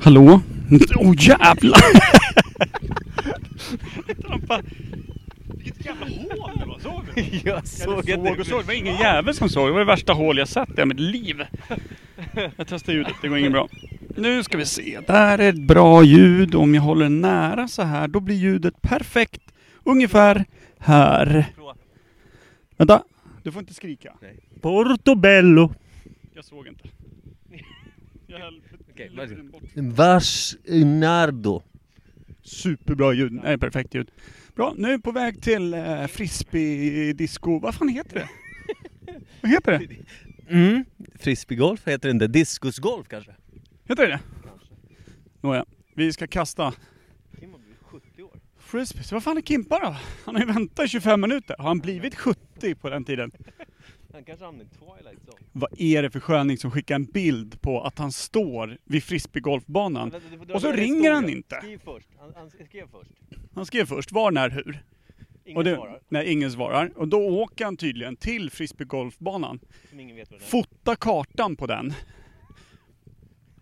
Hallå? Åh oh, jävlar! Trampa. Vilket jävla hål det var, såg du? Jag såg Eller att såg och såg, det var ingen jävel som såg. Det var det värsta hål jag sett i mitt liv. Jag testar ljudet, det går inget bra. Nu ska vi se, där är ett bra ljud. Om jag håller nära så här, då blir ljudet perfekt. Ungefär här. Vänta, du får inte skrika. Portobello. Jag såg inte. Jag höll Okej, luren bort. Vars Nardo. Superbra ljud. Nej, perfekt ljud. Bra, nu är vi på väg till eh, frisbee-disco. Vad fan heter det? Vad heter det? Mm. Frisbeegolf heter det inte. Diskusgolf kanske? Heter det det? Nåja, vi ska kasta Kim har blivit 70 år. frisbee. Så vad fan är Kimpa då? Han har ju väntat i 25 minuter. Har han blivit 70 på den tiden? Han kanske hamnar i Twilight Zone. Vad är det för sköning som skickar en bild på att han står vid frisbeegolfbanan? Och så ringer han historien. inte. Skriv först. Han, han skrev först. Han skrev först var, när, hur. Ingen det, svarar. Nej, ingen svarar. Och då åker han tydligen till frisbeegolfbanan. Som ingen vet vad det är. fotar kartan på den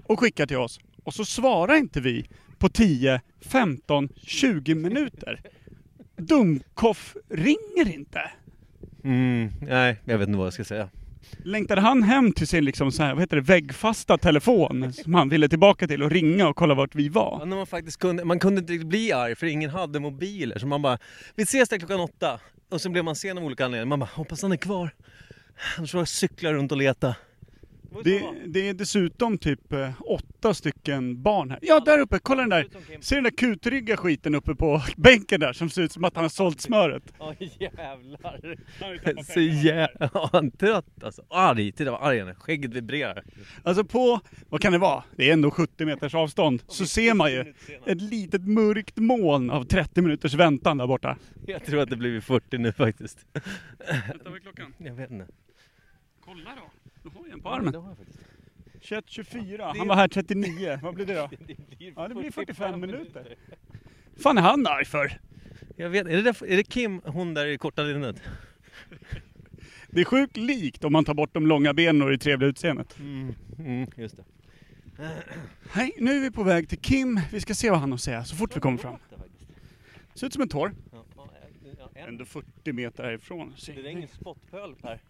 och skickar till oss. Och så svarar inte vi på 10, 15, 20 minuter. Dumkoff ringer inte. Mm, nej, jag vet inte vad jag ska säga. Längtade han hem till sin liksom så här, vad heter det, väggfasta telefon som han ville tillbaka till och ringa och kolla vart vi Ja, var? när man faktiskt kunde, man kunde inte riktigt bli arg för ingen hade mobiler. Så man bara, vi ses där klockan åtta. Och så blev man sen av olika anledningar. Man bara, hoppas han är kvar. Annars får jag cykla runt och leta. Det, det är dessutom typ eh, åtta stycken barn här. Ja, där uppe, kolla den där! Ser den där kutrygga skiten uppe på bänken där som ser ut som att han har sålt smöret? Ja jävlar. Så jävla ja, han trött alltså. Arg, titta vad arg han är. Skägget vibrerar. Alltså på, vad kan det vara? Det är ändå 70 meters avstånd. Så ser man ju ett litet mörkt moln av 30 minuters väntan där borta. Jag tror att det blir 40 nu faktiskt. Vad är klockan? Jag vet inte. Kolla då. Du har ju en på armen. Det har jag faktiskt. 21.24. Han var här 39. Vad blir det då? Det blir Ja, det blir 45 minuter. fan är han arg för? Jag vet, är det, där, är det Kim, hon där i korta linnet? Det är sjukt likt om man tar bort de långa benen och det trevliga utseendet. Mm, mm, just det. Hej, nu är vi på väg till Kim. Vi ska se vad han har att säga så fort vi kommer fram. Ser ut som en tår. Ja, ja, en. Ändå 40 meter härifrån. Det är ingen spottpöl här.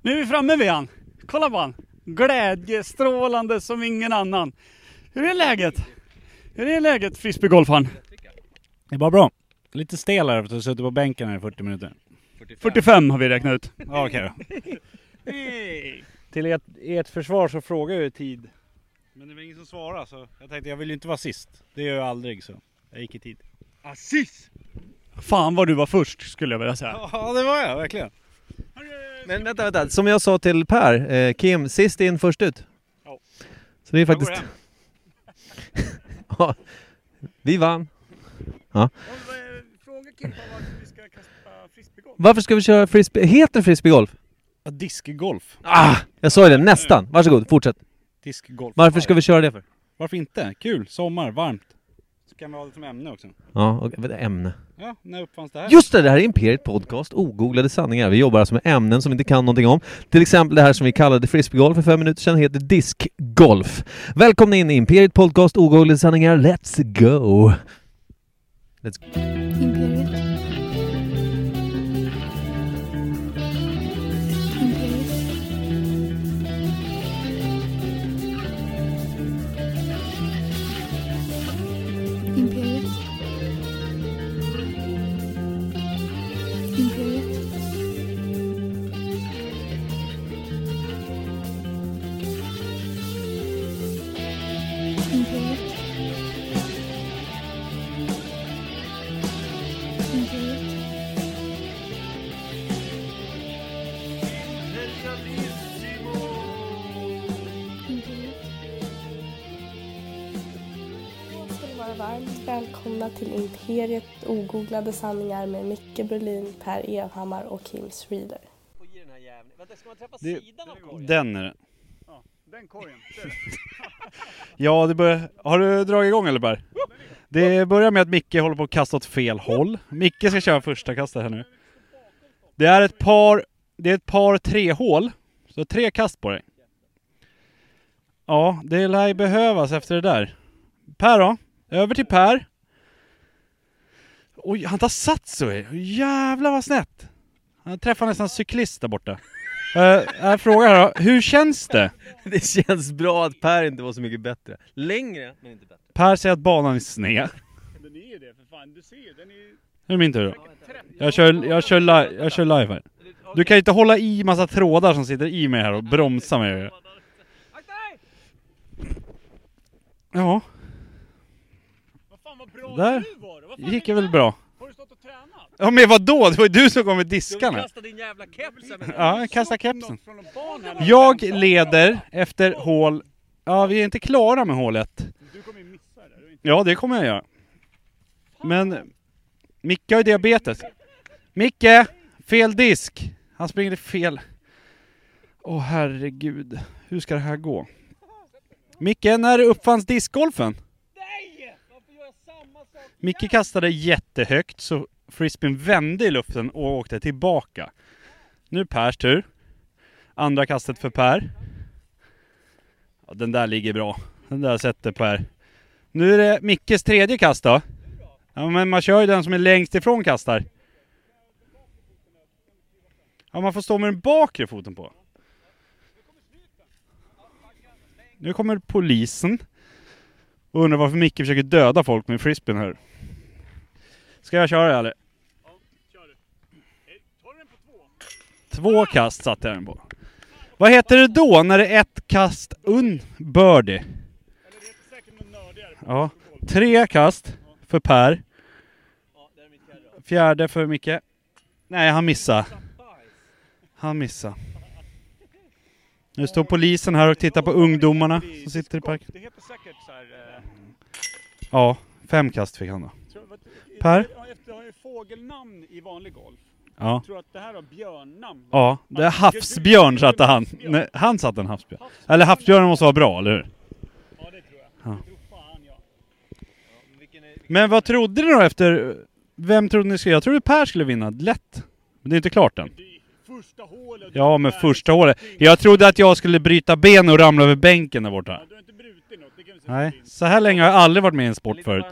Nu är vi framme vid han. Kolla på han. Glädjestrålande som ingen annan. Hur är läget? Hur är läget frisbeegolfaren? Det är bara bra. Lite stel här efter att ha suttit på bänken här i 40 minuter. 45 har vi räknat ut. Ja, okej då. Till ert, ert försvar så frågar jag ju tid. Men det var ingen som svarade så jag tänkte jag vill ju inte vara sist. Det gör jag aldrig så. Jag gick i tid. Assist! Fan vad du var först skulle jag vilja säga. Ja det var jag verkligen. Men vänta, vänta. Som jag sa till Per, eh, Kim, sist in först ut. Ja. Så det är faktiskt... Ja, vi vann. Fråga Kimpa varför vi ska kasta frisbeegolf. Varför ska vi köra frisbee? Heter frisbeegolf? Ja, diskgolf. Ah! Jag sa ju det, nästan. Varsågod, fortsätt. Diskgolf. Varför ska vi köra det för? Varför inte? Kul, sommar, varmt. Kan vi ha det som ämne också. Ja, och, vad är ämne. Ja, när uppfanns det här? Just det, det här är Imperiet Podcast, ogooglade sanningar. Vi jobbar alltså med ämnen som vi inte kan någonting om. Till exempel det här som vi kallade frisbeegolf för fem minuter sedan heter diskgolf. Välkomna in i Imperiet Podcast, ogooglade sanningar. Let's go! Let's go. Imperiet. Varmt välkomna till Imperiet ogooglade sanningar med Micke Berlin, Per Evhammar och Kim Reader. Det, den är det. Ja, den korgen. Ja, det börjar... Har du dragit igång eller Per? Det börjar med att Micke håller på att kasta åt fel håll. Micke ska köra första kastet här nu. Det är ett par, det är ett par tre hål Så tre kast på dig. Ja, det lär behövas efter det där. Per då? Över till Per. Oj, han tar sats så Jävlar vad snett. Han träffar nästan en cyklist där borta. Uh, jag frågar då, hur känns det? Det känns bra att Per inte var så mycket bättre. Längre, men inte bättre. Per säger att banan är sned. Den är det för fan, du ser ju, den är ju... Nu är min tur då. Jag kör, jag kör, li- jag kör live här. Du kan ju inte hålla i massa trådar som sitter i mig här och bromsa mig. Ja, Vad fan vad bra Där du gick det väl bra. Har du stått och tränat? Ja men vadå? Det var ju du som kom med diskarna. din jävla keps! Ja, jag kastar kepsen. Jag leder efter hål... Ja, vi är inte klara med hål ett. Du kommer ju missa det där. du Ja, det kommer jag göra. Men Micke har ju diabetes. Micke! Fel disk! Han springer fel... Åh herregud. Hur ska det här gå? Micke, när uppfanns discgolfen? Nej! Varför gör jag samma sak? Micke kastade jättehögt så frisbeen vände i luften och åkte tillbaka. Nu Pers tur. Andra kastet för Per. Ja, den där ligger bra. Den där sätter Per. Nu är det Mickes tredje kast då. Ja men man kör ju den som är längst ifrån kastar. Ja man får stå med den bakre foten på. Nu kommer polisen. Och undrar varför Micke försöker döda folk med frisbeen här. Ska jag köra eller? Kör du. Tar du den på två? Två kast satte jag den på. Vad heter det då när det är ett kast un birdie? Ja. Tre kast för Per. Fjärde för Micke. Nej, han missade. Han missade. Nu står polisen här och tittar på ungdomarna som sitter i parken. Eh, Ja, fem kast fick han då. Per? Efter har ju fågelnamn i vanlig golf. Ja. Jag tror att det här har björnnamn. Ja, det är havsbjörn satte han. Nej, han satte en havsbjörn. Eller havsbjörnen måste vara bra, eller hur? Ja, det tror jag. Ja. Det. Men vad trodde ni då efter... Vem trodde ni skulle... Jag trodde Per skulle vinna, lätt. Men det är inte klart än. Det första hålet. Ja, men första hålet. Jag trodde att jag skulle bryta ben och ramla över bänken där borta. Ja, du har inte brutit något, det kan vi säga. Nej, så här länge har jag aldrig varit med i en sport förut.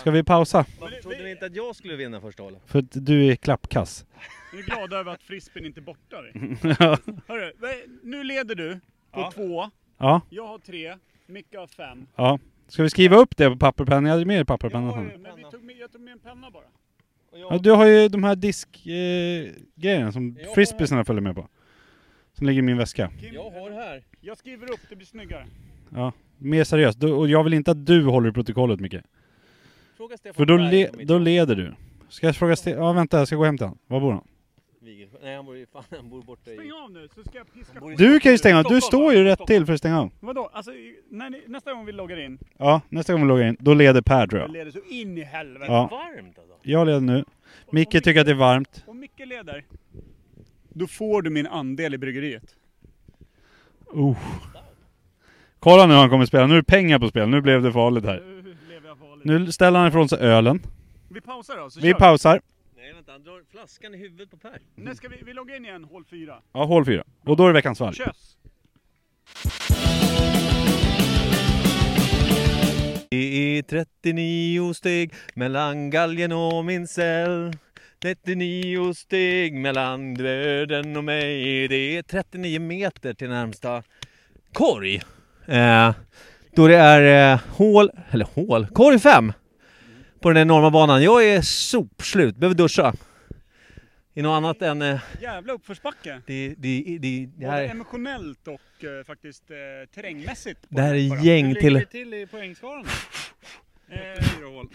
Ska vi pausa? Varför trodde ni inte att jag skulle vinna första hålet? För att du är klappkass. Jag är glad över att frisbeen inte är borta. ja. Hörru, nu leder du på Ja. två. ja, Jag har tre. Micke har fem. ja. Ska vi skriva upp det på papper och penna? Jag hade med Jag, papper och har, penna. men vi tog med, jag tog med en penna bara. Ja, du har ju de här diskgrejerna eh, som Jag frisbeesarna följer med på. Som ligger i min väska. Kim, Jag har här. jag skriver upp, det blir snyggare. Ja, mer seriöst. Du, och jag vill inte att du håller i protokollet Micke. Fråga Stefan För då, Berg le, om då leder du. Ska jag fråga Ste- Ja vänta, jag ska gå hem till honom. Var bor han? Nej han bor, fan, han bor borta i... Stäng av nu så ska jag piska på. Du kan ju stänga av, du står ju rätt till för att stänga av. Vadå? Alltså, när ni, nästa gång vi loggar in, Ja, nästa gång vi loggar in, då leder Per tror jag jag. leder så in i helvete. Ja. Varmt alltså. Jag leder nu. Micke tycker att det är varmt. Om Micke leder, då får du min andel i bryggeriet. Uh. Kolla nu hur han kommer spela, nu är det pengar på spel, nu blev det farligt här. Nu ställer han ifrån sig ölen. Vi pausar då, så Vi kör pausar. Nej vänta, han drar flaskan i huvudet på Per. När ska vi, vi loggar in igen, hål fyra. Ja, hål fyra. Och då är det veckans valg. Kös! Det är 39 steg mellan galgen och min cell 39 steg mellan döden och mig Det är 39 meter till närmsta korg eh, Då det är eh, hål, eller hål, korg 5 På den enorma banan. Jag är sopslut, behöver duscha I något annat än eh, Jävla uppförsbacke. det, det, det, det Både här emotionellt och eh, faktiskt eh, terrängmässigt. Det här är gäng Hur till- vi till i poängskalan? eh, hål.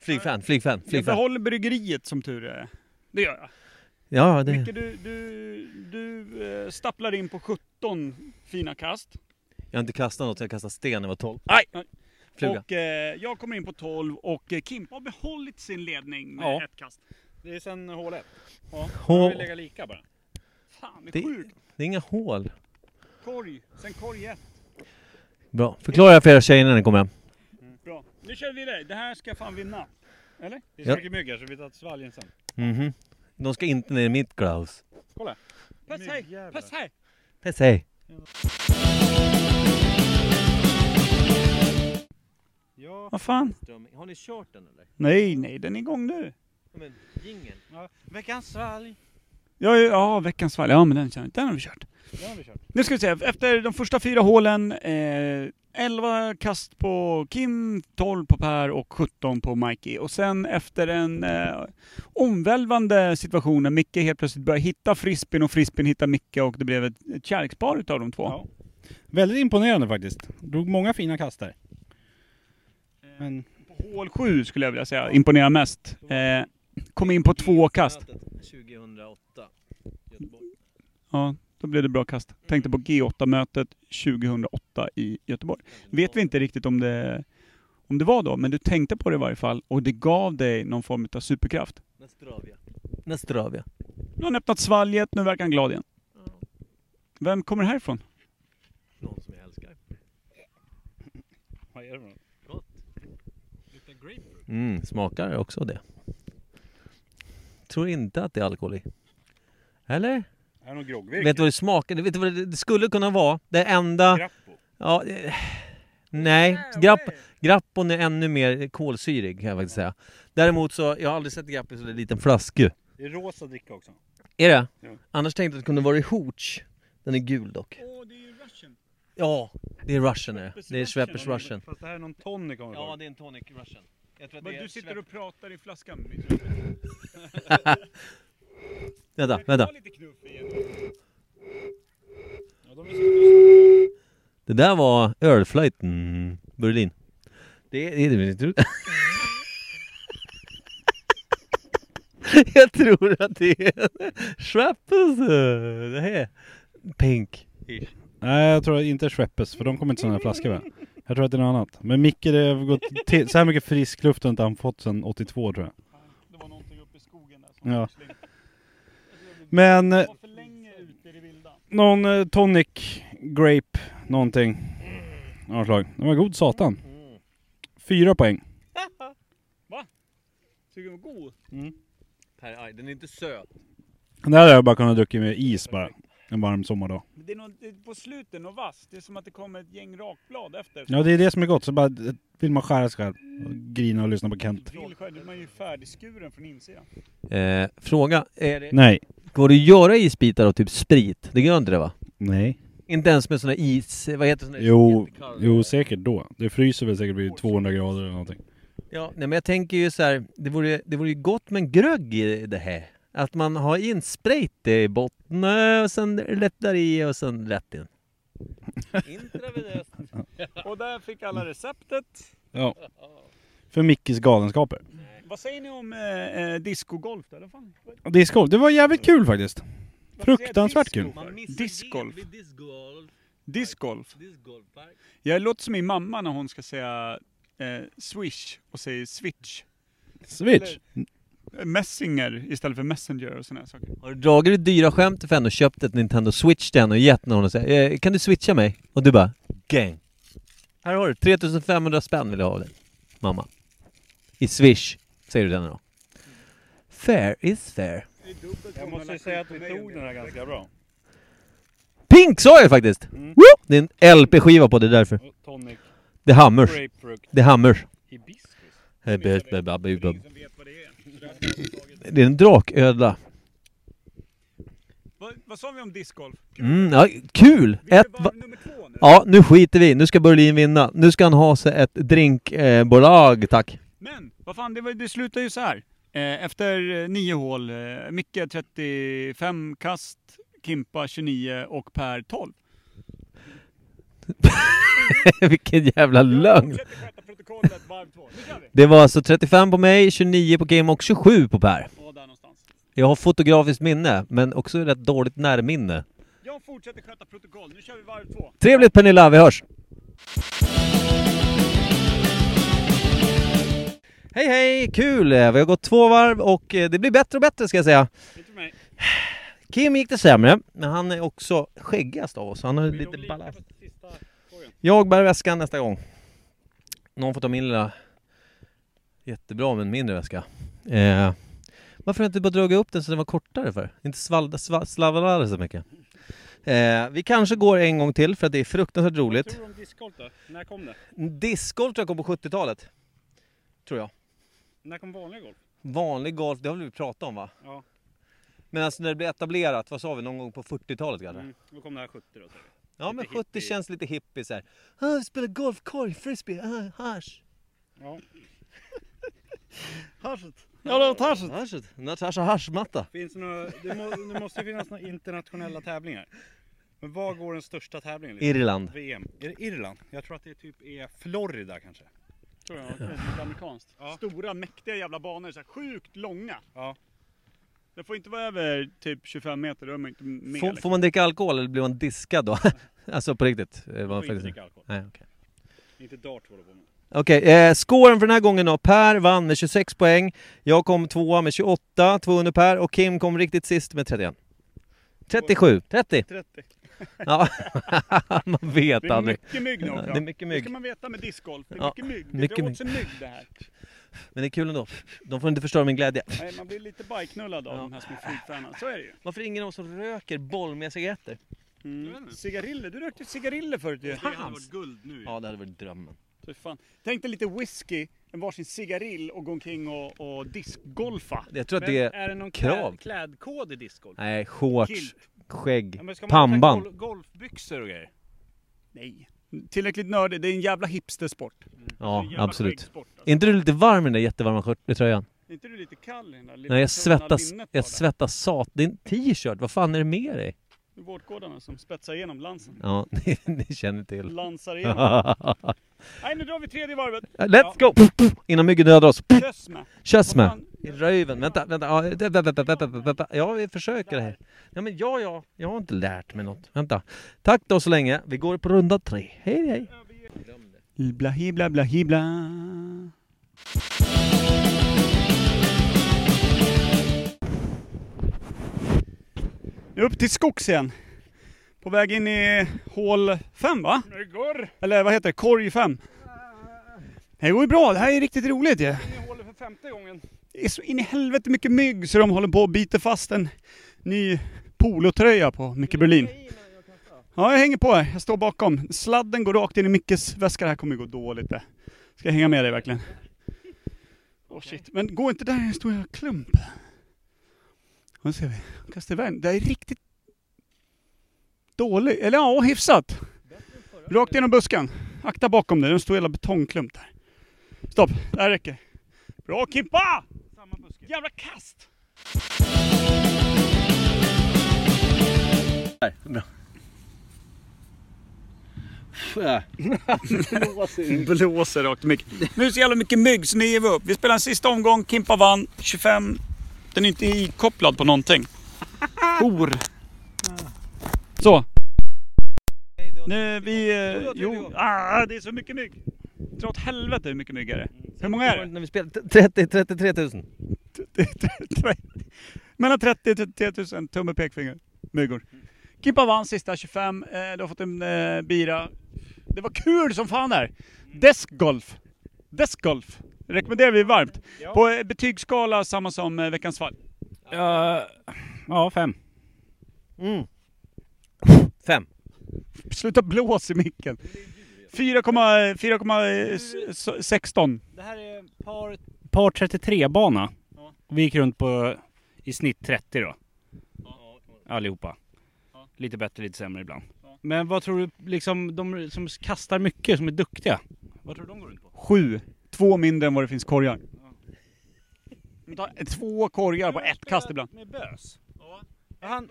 Flygfan, flygfan, Jag flygfan behåller bryggeriet som tur är. Det gör jag. Ja, det, Micke, du, du, du eh, stapplar in på 17 fina kast. Jag har inte kastat något, jag kastade sten när jag var 12 Nej. Fluga Och eh, jag kommer in på 12 och eh, Kim har behållit sin ledning med Ja. ett kast. Det är sen hål ett. Ja, Hål- lägga lika bara. Fan, det Det- är sjukt. Det är inga hål Korg, sen korg ett. Bra, förklara för era tjejer när ni kommer hem Bra. Nu kör vi vidare. Det här ska jag fan vinna. Eller? Det Ja. är mycket mygg här så vi tar svalgen sen. Mhm. De ska inte ner i mitt glaus. Pass här, pass här. Det säg. Ja. Vad fan? Har ni kört den eller? Nej, nej, den är igång nu. Men jingeln. ja. Veckans svalg. Ja, ja, ja veckans fall. Ja, men den, känner- den har vi kört. Det har vi kört. Nu ska vi se, efter de första fyra hålen, eh, 11 kast på Kim, 12 på Per och 17 på Mikey. Och sen efter en eh, omvälvande situation när Micke helt plötsligt började hitta frisbeen och frisbeen hittade Micke och det blev ett, ett kärlekspar utav de två. Ja. Väldigt imponerande faktiskt. Drog många fina kast där. Men På hål 7 skulle jag vilja säga imponerar mest. Eh, kom in på två kast. 2008. Göteborg. Ja, då blev det bra kast. Tänkte på G8-mötet 2008 i Göteborg. Vet vi inte riktigt om det, om det var då, men du tänkte på det i varje fall och det gav dig någon form av superkraft. Nastravia. Nu har han öppnat svalget, nu verkar han glad igen. Vem kommer det här ifrån? Någon som jag älskar. vad är det för något? Gott. Lite grapefruit. Mm, smakar också det. Tror inte att det är alkohol i. Eller? Är det någon groggvirke? Vet du vad det smakar? Vet du vad det, det skulle kunna vara? Det enda... Grappo. Ja, eh, nej, grapp, grappon är ännu mer kolsyrig kan jag faktiskt säga. Däremot så, jag har aldrig sett grapp i så liten flaska. Det är rosa dricka också. Är det? Ja. Annars tänkte jag att det kunde vara i hooch. Den är gul dock. Åh, det är ju Russian. Ja, det är Russian är det. Det är Schweppes Russian. Fast det här är någon tonic om Ja, det är en tonic Russian. Jag tror att det är Du sitter och pratar i flaskan. Vänta, vänta. Det där var ölflöjten, Berlin. Det är... Det är det jag tror att det är Schweppes. eh, Det här är pink. Nej, jag tror inte Schweppes, för de kommer inte sådana här flaskor va? Jag tror att det är något annat. Men Micke, det har gått till, så här mycket frisk luft har inte han fått sedan 82 tror jag. Det var någonting uppe i skogen där som Ja. Men någon eh, tonic, grape, någonting. Av något slag. Det var god satan. Fyra poäng. Tycker den var god? Per, aj, den är inte söt. Det här hade jag bara kunnat dricka med is bara. En varm sommardag. Men det är något, det är på slutet något vass. Det är som att det kommer ett gäng rakblad efter. Ja det är det som är gott, så bara eh, vill man skära sig själv. Och grina och lyssna på Kent. Då är man ju färdigskuren från insidan. Eh, fråga, är det... Nej. Går det att göra isbitar av typ sprit? Det gör inte det va? Nej. Inte ens med sån här is... Vad heter sån här Jo, jo säkert då. Det fryser väl säkert vid 200 grader eller någonting. Ja, nej men jag tänker ju så här, det vore, det vore ju gott med en grögg i det här. Att man har in sprayt i botten och sen lättar i och sen rätt in. Intravenöst. Och där fick alla receptet. Ja. För Mickes galenskaper. Vad säger ni om eh, eh, discogolf då? Eller fan? Discgolf, det var jävligt kul faktiskt. Fruktansvärt kul. Discgolf. Discgolf. Jag låter som min mamma när hon ska säga eh, swish och säger switch. Switch. Eh, Messinger istället för messenger och sådana saker. Har du dragit det dyra skämtet för henne och köpt ett Nintendo Switch till henne och gett någon och säger eh, Kan du switcha mig? Och du bara Gang. Här har du 3500 spänn vill jag ha av dig. Mamma. I swish. Säger du den då. Fair is fair. Jag måste säga att vi tog den här ganska bra. Pink sa jag faktiskt! Mm. Woo! Det är en LP-skiva på det är därför. Tonic, Det är Hammers. Det är Hammers. hibiscus. Det är ingen som vet vad det Det är en draködla. Vad, vad sa vi om discgolf? Kul. Mm, ja, kul! Ett, va- nu. ja, nu skiter vi Nu ska Berlin vinna. Nu ska han ha sig ett drinkbolag, tack. Men, vad fan, det, var, det slutar ju så här. Eh, efter eh, nio hål, eh, Micke 35 kast, Kimpa 29 och Per 12. Vilken jävla lögn! Fortsätter sköta protokollet varv två. Nu kör vi! Det var alltså 35 på mig, 29 på Kim och 27 på Per. Ja, där någonstans. Jag har fotografiskt minne, men också rätt dåligt närminne. Jag fortsätter sköta protokoll. Nu kör vi varv två. Trevligt Pernilla, vi hörs! Hej hej, kul! Vi har gått två varv och eh, det blir bättre och bättre ska jag säga. Inte för mig. Kim gick det sämre, men han är också skäggigast av oss. Han har lite ballast. Jag bär väskan nästa gång. Någon får ta min lilla... Jättebra med en mindre väska. Eh, varför inte bara dragit upp den så den var kortare för? Inte svalda, sva, slavlade så mycket. Eh, vi kanske går en gång till för att det är fruktansvärt Vad roligt. tror du om discgolf då? När kom det? Discgolf tror jag kom på 70-talet. Tror jag. När kom vanlig golf? Vanlig golf, det har vi pratat om va? Ja. Men alltså när det blev etablerat, vad sa vi, någon gång på 40-talet kanske? Mm. Då kom det här 70 då. Ja men Lite 70 hippie. känns lite hippie såhär. Ah, vi spelar golfkorg, frisbee, ah, hasch. Ja. Ja, det var Tarzan. Haschet. Natasha haschmatta. Finns det, några, det, må, det måste ju finnas några internationella tävlingar. Men var går den största tävlingen? liksom? Irland. VM? Är det Irland? Jag tror att det typ är Florida kanske. Tror jag, det är lite amerikanskt. Ja. Stora mäktiga jävla banor, så här sjukt långa. Ja. Det får inte vara över typ 25 meter, då är man inte med. Får, liksom. får man dricka alkohol eller blir man diskad då? alltså på riktigt? Vad får inte dricka alkohol. Nej, okej. Inte dart håller på med. Okej, eh, scoren för den här gången då. Per vann med 26 poäng. Jag kom tvåa med 28, två under Per. Och Kim kom riktigt sist med 31. 37, 30. 30. Ja, man vet Det är aldrig. mycket mygg nu också. Det är mycket Det mygg. ska man veta med discgolf. Det är Ja, mycket mygg. Det mycket är mygg. också mygg det här. Men det är kul ändå. De får inte förstöra min glädje. Nej, man blir lite bajknullad av Ja. de här små flygfanen. Så är det ju. Varför är ingen av oss som röker boll med cigaretter? Mm. Cigariller, du rökte cigariller förut ju. Det hade varit guld nu Ja, det hade varit drömmen. Så fan. Tänk dig lite whisky, en varsin cigarill och gå omkring och, och diskgolfa. Jag tror att Men det är är... det någon krav. kläd, klädkod i discgolf? Nej, shorts, Kilt. skägg, Ja, men ska man ha pannband. Gol golfbyxor och grejer? Nej. Tillräckligt nördig, det är en jävla hipstersport. Är Ja, absolut. skäggsport, alltså. Är inte du lite varm i den där jättevarma tröjan? Är inte du lite kall i den där lilla Nej, jag svettas, jag svettas sat. Det är en t-shirt, vad fan är det med dig? Det är Vårtgårdarna som spetsar igenom lansen. Ja, ni, ni känner till. Lansar igenom. Nej, nu drar vi tredje varvet. Let's go! Innan myggen dödar oss. Köss med. Köss med. I röven. Vänta, vänta. Ja, det- vänta, vänta, vänta, vänta, vänta. Ja, vi försöker här. Ja, men ja, ja. Jag har inte lärt mig något. Vänta. Tack då så länge. Vi går på runda tre. Hej, hej. Hibla hibla bla hibla. Nu upp till skogs igen. På väg in i hål 5 va? Det går! Eller vad heter det? Korg 5. Det går ju bra, det här är riktigt roligt ju. Jag håller för femte gången. Det är så in i helvete mycket mygg så de håller på och biter fast en ny polotröja på Micke Berlin. Ja, jag hänger på här. Jag står bakom. Sladden går rakt in i Mickes väska. Det här kommer ju gå dåligt det. Ska jag hänga med dig verkligen? Åh shit. Men gå inte där en stor klump. Nu ser vi. Kasta iväg. Det är riktigt dåligt. Eller ja, hyfsat. Rakt genom busken. Akta bakom dig. Det är en stor jävla betongklump där. Stopp. Det här räcker. Bra Kimpa! Samma buske. Jävla kast! Blåser rakt mycket. Nu är det så jävla mycket mygg så nu ger vi upp. Vi spelar en sista omgång, Kimpa vann 25. Den är inte ikopplad på någonting. Hor. Så. Nu vi... Eh, jo, ah, det är så mycket mygg. Dra åt helvete hur mycket mygg är det. Hur många är det? När vi spelar 30, 33 000. Mellan 30 till 33 000 tumme pekfinger. Myggor. Kimpa vann sista 25. Eh, du har fått en eh, bira. Det var kul som fan där. Deskgolf. Deskgolf. Rekommenderar vi varmt. Ja. På eh, betygsskala samma som eh, veckans fall. Ja, ja, fem. Mm. Fem. Sluta blås i micken. 4,16. Det här är par, par 33 bana. Vi gick runt på i snitt 30 då. Allihopa. Lite bättre, lite sämre ibland. Men vad tror du, liksom de som kastar mycket, som är duktiga. Vad tror du de går runt på? Sju. Två mindre än vad det finns korgar. De tar Två korgar på ett kast ibland. Med bös? Ja. Han,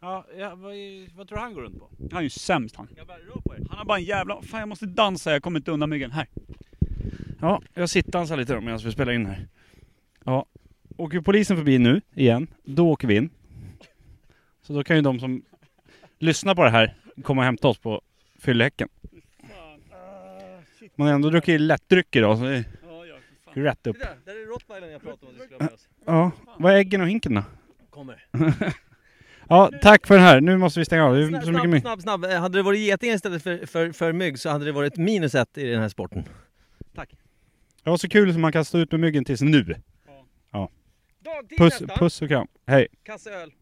ja, ja vad, vad tror du han går runt på? Han är ju sämst han. Jag bara, rör på er. Han har bara en jävla... Fan jag måste dansa, jag kommer inte undan myggen. Här. Ja, jag sitter lite då medan vi spelar in här. Ja. Åker polisen förbi nu, igen, då åker vi in. Så då kan ju de som lyssnar på det här komma och hämta oss på fyllehäcken. Man har ändå druckit lättdryck idag, så det är rätt upp. Där, där är rottweilern jag pratade om vi skulle ha med oss. Ja, vad är äggen och hinken då? Kommer. Ja, tack för den här. Nu måste vi stänga av. Det är så mycket Snabb, mygg. snabb, snabb. Eh, Hade det varit getingar istället för, för, för mygg så hade det varit minus ett i den här sporten. Det var så kul som man kan stå ut med myggen tills nu. Till Puss, puss och kram. Hej. Kasse öl.